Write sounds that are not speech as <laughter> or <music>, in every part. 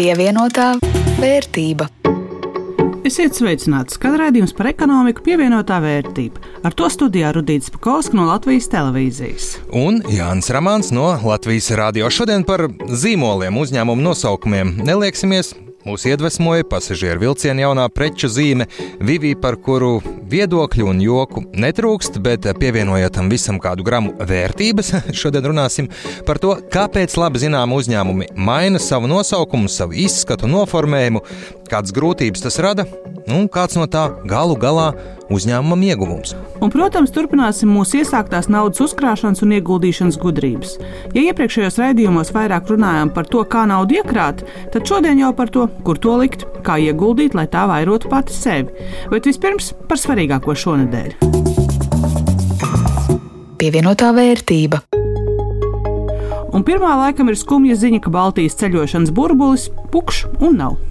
Pievienotā vērtība. Esiet sveicināti! Skan raidījums par ekonomiku pievienotā vērtība. Ar to studijā Rudīts Pakausks no Latvijas televīzijas. Un Jānis Ramāns no Latvijas radio. Šodien par zīmoliem, uzņēmumu nosaukumiem nelieksimies. Mūs iedvesmoja pasažieru vilciena jaunā preču zīme, Vivī, par kuru viedokļu un joku netrūkst, bet pievienojot tam visam kādu gramu vērtības, <laughs> šodien runāsim par to, kāpēc labi zinām uzņēmumi maina savu nosaukumu, savu izskatu, noformējumu, kādas grūtības tas rada un kāds no tā galu galā uzņēmumam ieguvums. Un, protams, turpināsim mūsu iesāktās naudas uzkrāšanas un ieguldīšanas gudrības. Ja iepriekšējos raidījumos vairāk runājām par to, kā naudu iekrāt, tad šodien jau par to, kur to likt, kā ieguldīt, lai tā vairotu pati sevi. Bet vispirms par svarīgāko šonadēļ. Pievienotā vērtība. Un pirmā laikam ir skumja ziņa, ka Baltijas ceļošanas burbulis pukšs un nav.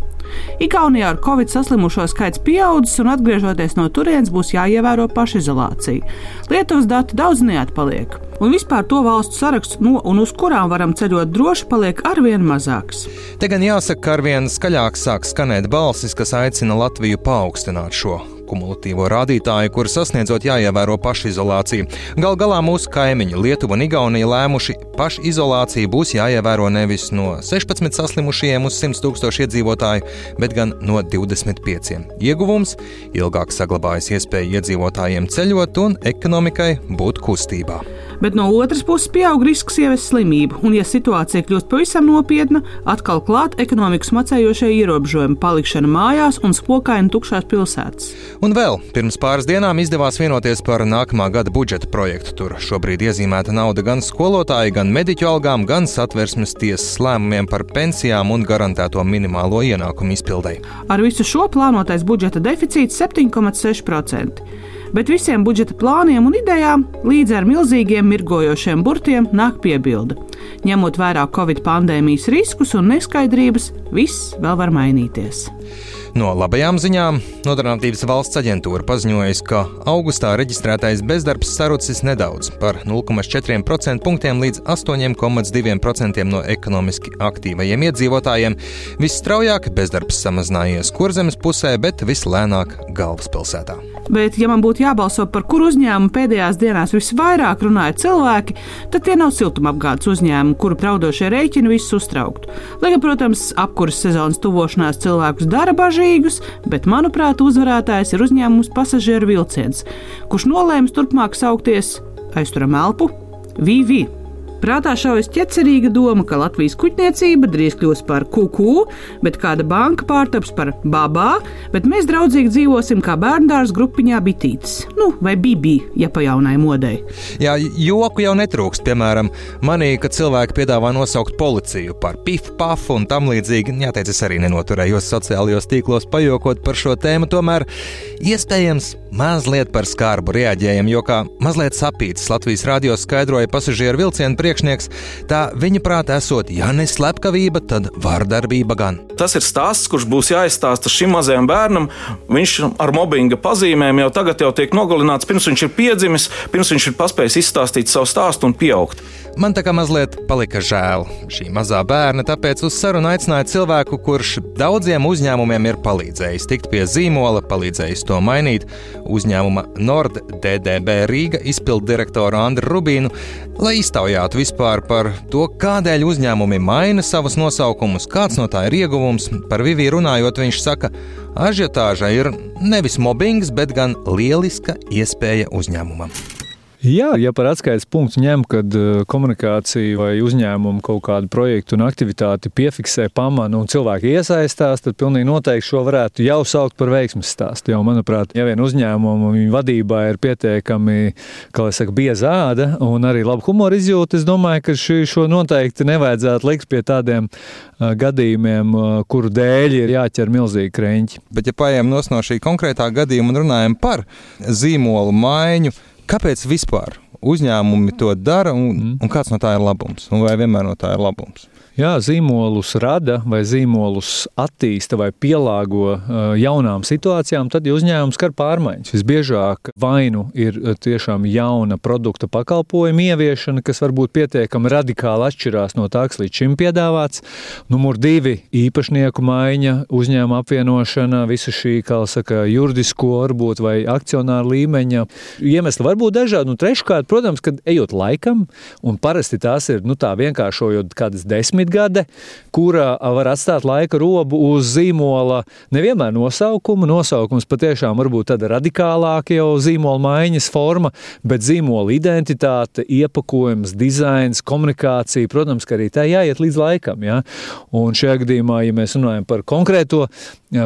Igaunijā ar covid saslimušo skaits pieaudzis, un atgriežoties no turienes būs jāievēro pašizolācija. Lietuvas dati daudz neatpaliek, un vispār to valstu saraksts, no un uz kurām varam ceļot droši, paliek arvien mazāks. Te gan jāsaka, ka arvien skaļāk sāk skanēt balsis, kas aicina Latviju paaugstināt šo kumulatīvo rādītāju, kur sasniedzot jāievēro pašizolācija. Gal galā mūsu kaimiņi Lietuva un Igaunija lēmuši, pašizolācija būs jāievēro nevis no 16 saslimušajiem uz 100 tūkstošu iedzīvotāju, bet gan no 25. Ieguvums - ilgāk saglabājas iespēja iedzīvotājiem ceļot un ekonomikai būt kustībā bet no otras puses pieaug risks ievest slimību, un, ja situācija kļūst pavisam nopietna, atkal klāt ekonomikas macējošie ierobežojumi, palikšana mājās un spokaini tukšās pilsētas. Un vēl pirms pāris dienām izdevās vienoties par nākamā gada budžeta projektu. Tur šobrīd iezīmēta nauda gan skolotāju, gan mediķu algām, gan satversmes tiesas lēmumiem par pensijām un garantēto minimālo ienākumu izpildēji. Ar visu šo plānotais budžeta deficīts 7,6% bet visiem budžeta plāniem un idejām līdz ar milzīgiem mirgojošiem burtiem nāk piebilde. Ņemot vērā Covid pandēmijas riskus un neskaidrības, viss vēl var mainīties. No labajām ziņām Nodarbinātības valsts aģentūra paziņoja, ka augustā reģistrētais bezdarbs sarucis nedaudz par 0,4% punktiem līdz 8,2% no ekonomiski aktīvajiem iedzīvotājiem. Visstraujāk bezdarbs samazinājies kurzemes pusē, bet vislēnāk galvaspilsētā. Bet, ja man būtu jābalso par kuru uzņēmumu pēdējās dienās visvairāk runāja cilvēki, tad tie nav siltumapgādes uzņēmumi, kuru traudošie rēķini visus uztrauktu. Lai gan, protams, apkurses sezonas tuvošanās cilvēkus dara bažīgus, bet, manuprāt, uzvarētājs ir uzņēmums pasažieru vilciens, kurš nolēma turpmāk saukties aizturam elpu VV. Prātā šaujas ķecerīga doma, ka Latvijas kuģniecība drīz kļūs par kuku, bet kāda banka pārtaps par babā, bet mēs draudzīgi dzīvosim kā bērndārs grupiņā bitītes. Nu, vai bibi, ja pa jaunai modei. Jā, joku jau netrūkst. Piemēram, manī, kad cilvēki piedāvā nosaukt policiju par pifu, pafu un tam līdzīgi, jāteic, es arī nenoturējos sociālajos tīklos pajokot par šo tēmu, tomēr iespējams mazliet par skarbu reaģējam, jo kā mazliet sapīts Latvijas radio skaidroja pasažieru vilcienu priekšnieks, tā viņa prātā esot, ja ne slepkavība, tad vardarbība gan. Tas ir stāsts, kurš būs jāizstāsta šim mazajam bērnam. Viņš ar mobbinga pazīmēm jau tagad jau tiek nogalināts, pirms viņš ir piedzimis, pirms viņš ir paspējis izstāstīt savu stāstu un pieaugt. Man tā kā mazliet palika žēl šī mazā bērna, tāpēc uz sarunu aicināju cilvēku, kurš daudziem uzņēmumiem ir palīdzējis tikt pie zīmola, palīdzējis to mainīt. Uzņēmuma Nord DDB Rīga izpildu direktoru Andru Rubīnu, lai iztaujātu vispār par to, kādēļ uzņēmumi maina savus nosaukumus, kāds no tā ir ieguvums. Par Vivī runājot, viņš saka, ažiotāža ir nevis mobbings, bet gan lieliska iespēja uzņēmumam. Jā, ja par atskaites punktu ņem, kad eh, komunikācija vai uzņēmuma kaut kādu projektu un aktivitāti piefiksē, pamana un cilvēki iesaistās, tad pilnīgi noteikti šo varētu jau saukt par veiksmes stāstu. Jo, manuprāt, ja vien uzņēmuma vadībā ir pietiekami, kā lai saka, bieza āda un arī laba humora izjūta, es domāju, ka šī, šo noteikti nevajadzētu likt pie tādiem uh, gadījumiem, uh, kuru dēļ ir jāķer milzīgi kreņķi. Bet, ja paiem no šī konkrētā gadījuma un runājam par zīmolu maiņu, Kāpēc vispār uzņēmumi to dara un, mm. un kāds no tā ir labums? Un vai vienmēr no tā ir labums? Jā, zīmolus rada vai zīmolus attīsta vai pielāgo jaunām situācijām, tad uzņēmums skar pārmaiņas. Visbiežāk vainu ir tiešām jauna produkta pakalpojuma ieviešana, kas varbūt pietiekami radikāli atšķirās no tā, kas līdz šim piedāvāts. Numur divi - īpašnieku maiņa, uzņēmuma apvienošana, visa šī, kā saka, juridisko varbūt vai akcionāru līmeņa iemesli var būt dažādi. Un treškārt, protams, kad ejot laikam, un parasti tās ir nu, tā vienkāršojot kādas desmitgade, kura var atstāt laika robu uz zīmola nevienmēr nosaukumu. Nosaukums patiešām var būt tāda radikālāka jau zīmola maiņas forma, bet zīmola identitāte, iepakojums, dizains, komunikācija, protams, ka arī tā jāiet līdz laikam. Ja? Un šajā gadījumā, ja mēs runājam par konkrēto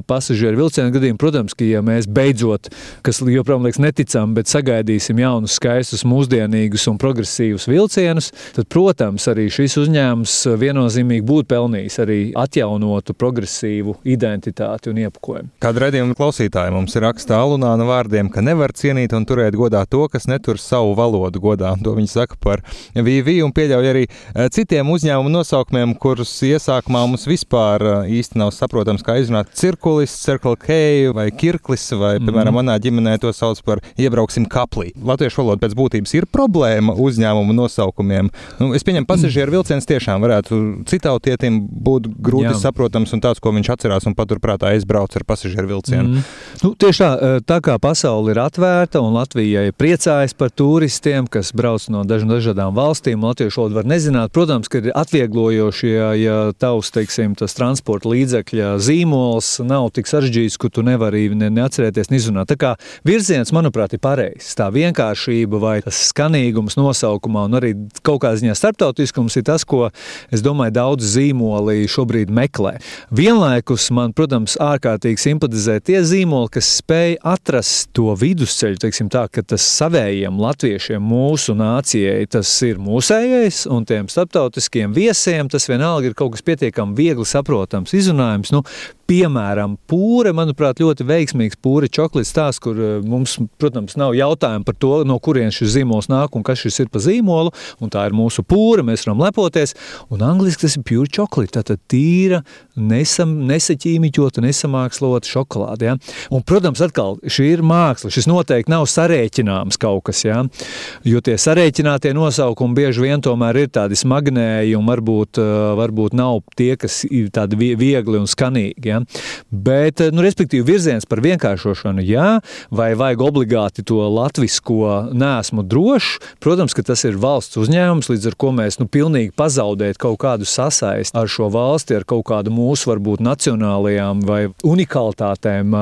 pasažieru vilcienu gadījumu, protams, ka ja mēs beidzot, kas joprojām liekas neticami, bet sagaidīsim jaunus, skaistus, mūsdienīgus un progresīvus vilcienus, tad, protams, arī šis uzņēmums viennozīmīgi būtu pelnījis arī atjaunotu progresīvu identitāti un iepakojumu. Kāda redzējuma klausītāja mums raksta Alunāna vārdiem, ka nevar cienīt un turēt godā to, kas netur savu valodu godā. To viņi saka par VV un pieļauj arī eh, citiem uzņēmumu nosaukumiem, kurus iesākumā mums vispār eh, īsti nav saprotams, kā izrunāt cirkulis, Circle K vai Kirklis, vai, mm. piemēram, manā ģimenē to sauc par iebrauksim kaplī. Latviešu valoda pēc būtības ir problēma uzņēmumu nosaukumiem. Nu, es pieņemu, pasažieru vilciens tiešām varētu citautietim būt grūti Jā. saprotams un tāds, ko viņš atcerās un paturprātā aizbrauc ar pasažieru vilcienu. Mm. Nu, tieši tā, tā kā pasaule ir atvērta un Latvijai priecājas par turistiem, kas brauc no daž, dažādām valstīm, latviešu valodu var nezināt. Protams, ka ir atvieglojoši, ja, ja tavs, teiksim, tas transporta līdzekļa zīmols nav tik sarežģīts, ka tu nevari ne, neatcerēties, neizrunāt. Tā kā virziens, manuprāt, ir pareizs. Tā vienkāršība vai tas skanīgums nosaukumā un arī kaut kādā ziņā starptautiskums ir tas, ko es domāju, daudz zīmoli šobrīd meklē. Vienlaikus man, protams, ārkārtīgi simpatizē tie zīmoli, kas spēj atrast to vidusceļu, teiksim tā, ka tas savējiem latviešiem, mūsu nācijai, tas ir mūsējais, un tiem starptautiskiem viesiem tas vienalga ir kaut kas pietiekami viegli saprotams, izrunājums. Nu, Piemēram, pūre, manuprāt, ļoti veiksmīgs pūre čokolādes stāsts, kur eh, mums, protams, nav jautājumu par to, no kurienes šis zīmols nāk un kas šis ir pa zīmolu. Tā ir mūsu pūre, mēs varam lepoties. Un angļuiski tas ir pure chocolate, tātad tīra, nesam, nesaķīmiķota, nesamākslota šokolāde. Ja? Un, protams, atkal šī ir māksla. Šis noteikti nav sarēķināms kaut kas, ja? jo tie sarēķinātie nosaukumi bieži vien tomēr ir tādi smagnēji un varbūt, eh, varbūt nav tie, kas ir tādi viegli un skanīgi. Ja? Bet, nu, respektīvi, virziens par vienkāršošanu, jā, vai vajag obligāti to latvisko nesmu drošs. Protams, ka tas ir valsts uzņēmums, līdz ar ko mēs nu, pilnīgi pazaudēt kaut kādu sasaisti ar šo valsti, ar kaut kādu mūsu varbūt nacionālajām vai unikalitātēm.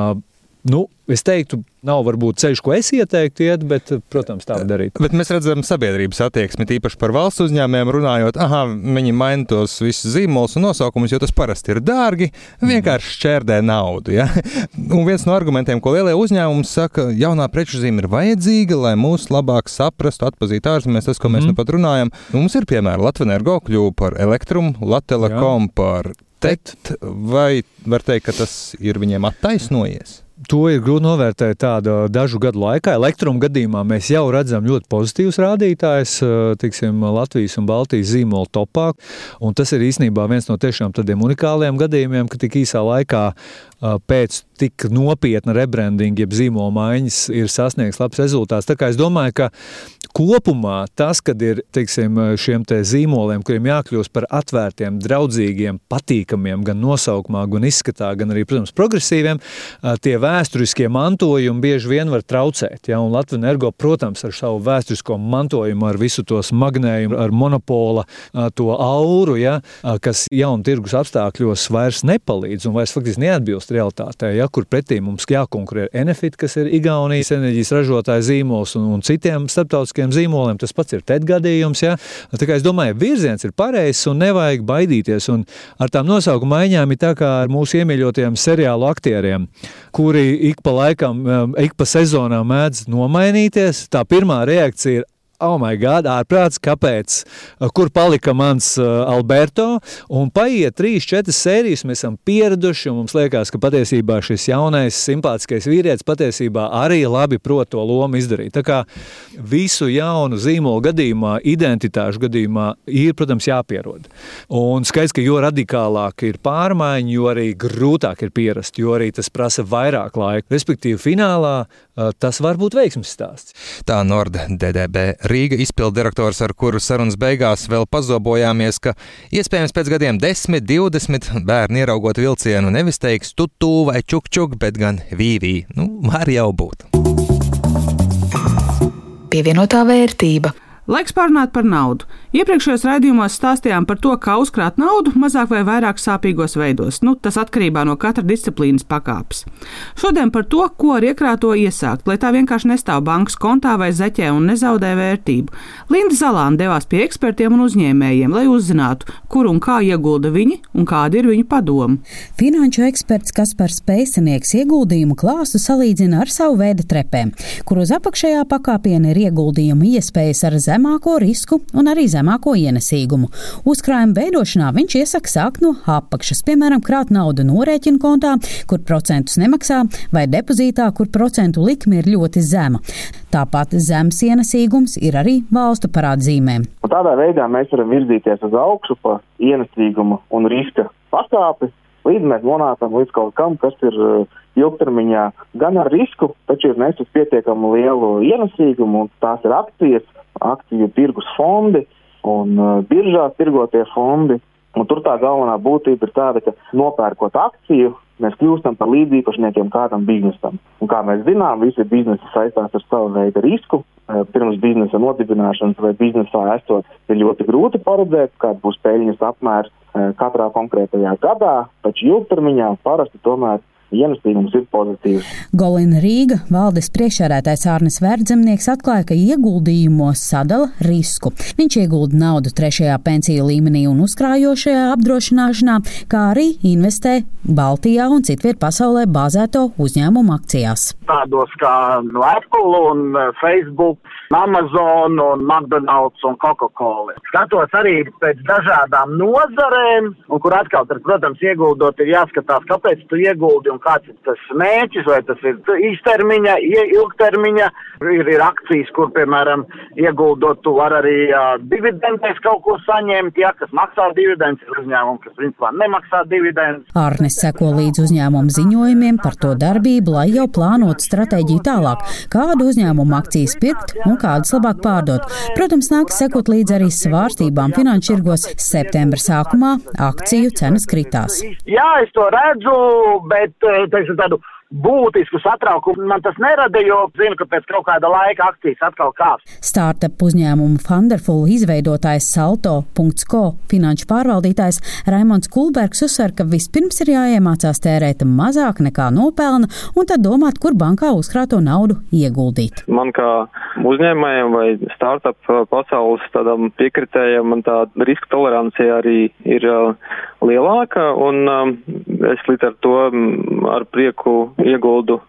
Nu, es teiktu, Nav varbūt ceļš, ko es ieteiktu iet, bet, protams, tā var darīt. Bet mēs redzam sabiedrības attieksmi, tīpaši par valsts uzņēmējiem runājot, ah, viņi maina tos visus zīmolus un nosaukumus, jo tas parasti ir dārgi, vienkārši šķērdē naudu. Ja? Un viens no argumentiem, ko lielie uzņēmumi saka, jaunā preču zīme ir vajadzīga, lai mūs labāk saprastu, atpazītu ārzemēs, tas, ko mēs mm. nu pat runājam. Mums ir piemēram Latvenergo kļuva par elektrumu, Latelekom par TET, vai var teikt, ka tas ir viņiem attaisnojies? To ir grūti novērtēt tādu dažu gadu laikā. Elektruma gadījumā mēs jau redzam ļoti pozitīvus rādītājus, tiksim, Latvijas un Baltijas zīmola topā. Un tas ir īstenībā viens no tiešām tādiem unikāliem gadījumiem, ka tik īsā laikā pēc tik nopietna rebrandinga, jeb zīmola maiņas, ir sasniegts labs rezultāts. Tā kā es domāju, ka kopumā tas, kad ir teiksim, šiem te zīmoliem, kuriem jākļūst par atvērtiem, draudzīgiem, patīkamiem gan nosaukumā, gan izskatā, gan arī, protams, progresīviem, tie vēsturiskie mantojumi bieži vien var traucēt. Ja? Latvijas energo, protams, ar savu vēsturisko mantojumu, ar visu to smagnējumu, ar monopola to auru, ja? kas jaunu tirgus apstākļos vairs nepalīdz un vairs faktiski neatbilst realitātei, ja? kur pretī mums jākonkurē ar Enefit, kas ir Igaunijas enerģijas ražotāja zīmols un, un citiem starptautiskiem zīmoliem. Tas pats ir TED gadījums. Ja? Tā kā es domāju, virziens ir pareizs un nevajag baidīties. Un ar tām nosaukuma maiņām ir tā kā ar mūsu iemīļotajiem seriālu aktieriem, kuri ik pa laikam, um, ik pa sezonām mēdz nomainīties. Tā pirmā reakcija ir oh, my God, ārprāts, kāpēc, kur palika mans uh, Alberto, un paiet trīs, četras sērijas, mēs esam pieraduši, un mums liekas, ka patiesībā šis jaunais, simpātiskais vīrietis patiesībā arī labi prot to lomu izdarīt. Tā kā visu jaunu zīmolu gadījumā, identitāšu gadījumā ir, protams, jāpierod. Un skaidrs, ka jo radikālāk ir pārmaiņa, jo arī grūtāk ir pierast, jo arī tas prasa vairāk laika. Respektīvi, finālā tas var būt veiksmes stāsts. Tā Norda DDB Rīga izpildirektors, ar kuru sarunas beigās vēl pazobojāmies, ka iespējams pēc gadiem 10, 20 bērni ieraugot vilcienu nevis teiks tutu vai čukčuk, bet gan vīvī. Nu, var jau būt. Pievienotā vērtība. Laiks pārunāt par naudu. Iepriekšējos raidījumos stāstījām par to, kā uzkrāt naudu mazāk vai vairāk sāpīgos veidos. Nu, tas atkarībā no katra disciplīnas pakāpes. Šodien par to, ko ar iekrāto iesākt, lai tā vienkārši nestāv bankas kontā vai zeķē un nezaudē vērtību. Linda Zalāna devās pie ekspertiem un uzņēmējiem, lai uzzinātu, kur un kā iegulda viņi un kādi ir viņu padomi. Finanšu eksperts Kaspars Pēcinieks ieguldījumu klāstu salīdzina ar savu veidu trepēm, kur uz apakšējā pakāpiena ir ieguldījuma iespējas ar zemāko risku un arī zemāko ienesīgumu. Uzkrājuma veidošanā viņš iesaka sākt no apakšas, piemēram, krāt naudu norēķinu kontā, kur procentus nemaksā, vai depozītā, kur procentu likme ir ļoti zema. Tāpat zemes ienesīgums ir arī valstu parādzīmēm. Un tādā veidā mēs varam virzīties uz augšu pa ienesīgumu un riska pakāpi, līdz mēs nonākam līdz kaut kam, kas ir uh, ilgtermiņā gan ar risku, taču ir nesis pietiekami lielu ienesīgumu, un tās ir akcijas, akciju tirgus fondi, un uh, biržās tirgotie fondi. Un tur tā galvenā būtība ir tāda, ka nopērkot akciju, mēs kļūstam par līdziepašniekiem kādam biznesam. Un kā mēs zinām, visi biznesi saistās ar savu veidu risku. Uh, pirms biznesa nodibināšanas vai biznesā esot, ir ļoti grūti paredzēt, kāda būs peļņas apmērs uh, katrā konkrētajā gadā, taču ilgtermiņā parasti tomēr ienesīgums ir pozitīvs. Golina Rīga valdes priekšsēdētājs Ārnes Verdzemnieks atklāja, ka ieguldījumos sadala risku. Viņš iegulda naudu trešajā pensiju līmenī un uzkrājošajā apdrošināšanā, kā arī investē Baltijā un citviet pasaulē bāzēto uzņēmumu akcijās. Tādos kā Apple un eh, Facebook, Amazon un McDonald's un Coca-Cola. Skatos arī pēc dažādām nozarēm, un kur atkal, tad, protams, ieguldot ir jāskatās, kāpēc tu ieguldi un kāds ir tas mērķis, vai tas ir īstermiņa, ilgtermiņa. Ir, ir akcijas, kur, piemēram, ieguldot, tu vari arī uh, dividendēs kaut ko saņemt, ja, kas maksā dividendus, ir uzņēmumi, kas principā nemaksā dividendus. Ārnes seko līdz uzņēmumu ziņojumiem par to darbību, lai jau plānotu stratēģiju tālāk, kādu uzņēmumu akcijas pirkt un kādas labāk pārdot. Protams, nāks sekot līdz arī svārstībām finanšu tirgos. Septembra sākumā akciju cenas kritās. Jā, es to redzu, bet teiksim, tādu būtisku satraukumu man tas nerada, jo zinu, ka pēc kaut kāda laika akcijas atkal kāps. Startup uzņēmumu Funderful izveidotājs Salto.co finanšu pārvaldītājs Raimons Kulbergs uzsver, ka vispirms ir jāiemācās tērēt mazāk nekā nopelna un tad domāt, kur bankā uzkrāto naudu ieguldīt. Man kā uzņēmējiem vai startup pasaules tādam piekritējam, man tā riska tolerancija arī ir uh, lielāka un um, es līdz ar to um, ar prieku ieguldu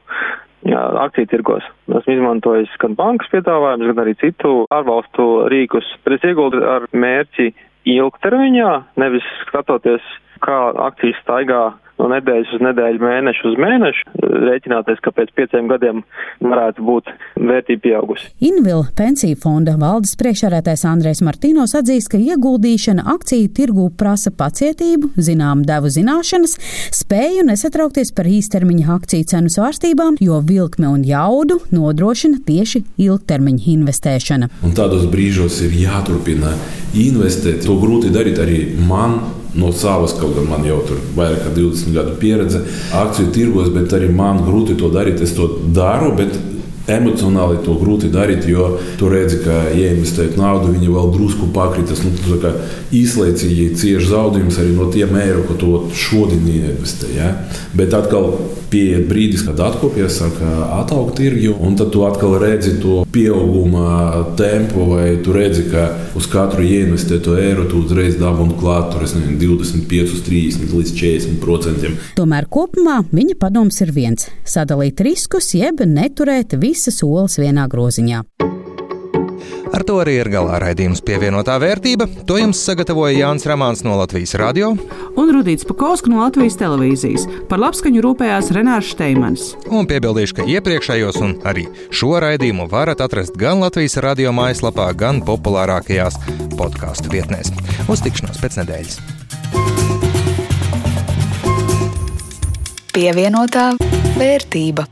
jā, akciju tirgos. Esmu izmantojis gan bankas piedāvājumus, gan arī citu ārvalstu rīkus, bet es ieguldu ar mērķi ilgtermiņā, nevis skatoties, kā akcijas staigā no nedēļas uz nedēļu, mēnešu uz mēnešu, rēķināties, ka pēc pieciem gadiem varētu būt vērtība pieaugusi. Invila pensiju fonda valdes priekšsēdētājs Andrēs Martīnos atzīst, ka ieguldīšana akciju tirgū prasa pacietību, zinām devu zināšanas, spēju nesatraukties par īstermiņa akciju cenu svārstībām, jo vilkme un jaudu nodrošina tieši ilgtermiņa investēšana. Un tādos brīžos ir jāturpina investēt. To grūti darīt arī man no savas, kaut gan man jau tur vairāk kā 20 gadu pieredze akciju tirgos, bet arī man grūti to darīt. Es to daru, bet emocionāli to grūti darīt, jo tu redzi, ka ieinvestēt naudu, viņi vēl drusku pakritas. Nu, tu izlaicīgi cieši zaudējumus arī no tiem eiro, ko tu šodien ieinvestē. Ja? Bet atkal pieiet brīdis, kad atkopjas, saka, ataugt tirgi, un tad tu atkal redzi to pieauguma tempu, vai tu redzi, ka uz katru ieinvestēto eiro tu uzreiz dabūni klāt tur, nezinu, 25, 30 līdz 40 procentiem. Tomēr kopumā viņa padoms ir viens - sadalīt riskus, jeb neturēt visas olas vienā groziņā. Ar to arī ir galā raidījums pievienotā vērtība. To jums sagatavoja Jānis Ramāns no Latvijas radio un Rudīts Pakausks no Latvijas televīzijas. Par labskaņu rūpējās Renārs Steimans. Un piebildīšu, ka iepriekšējos un arī šo raidījumu varat atrast gan Latvijas radio mājaslapā, gan populārākajās podkāstu vietnēs. Uz tikšanos pēc nedēļas! Pievienotā vērtība.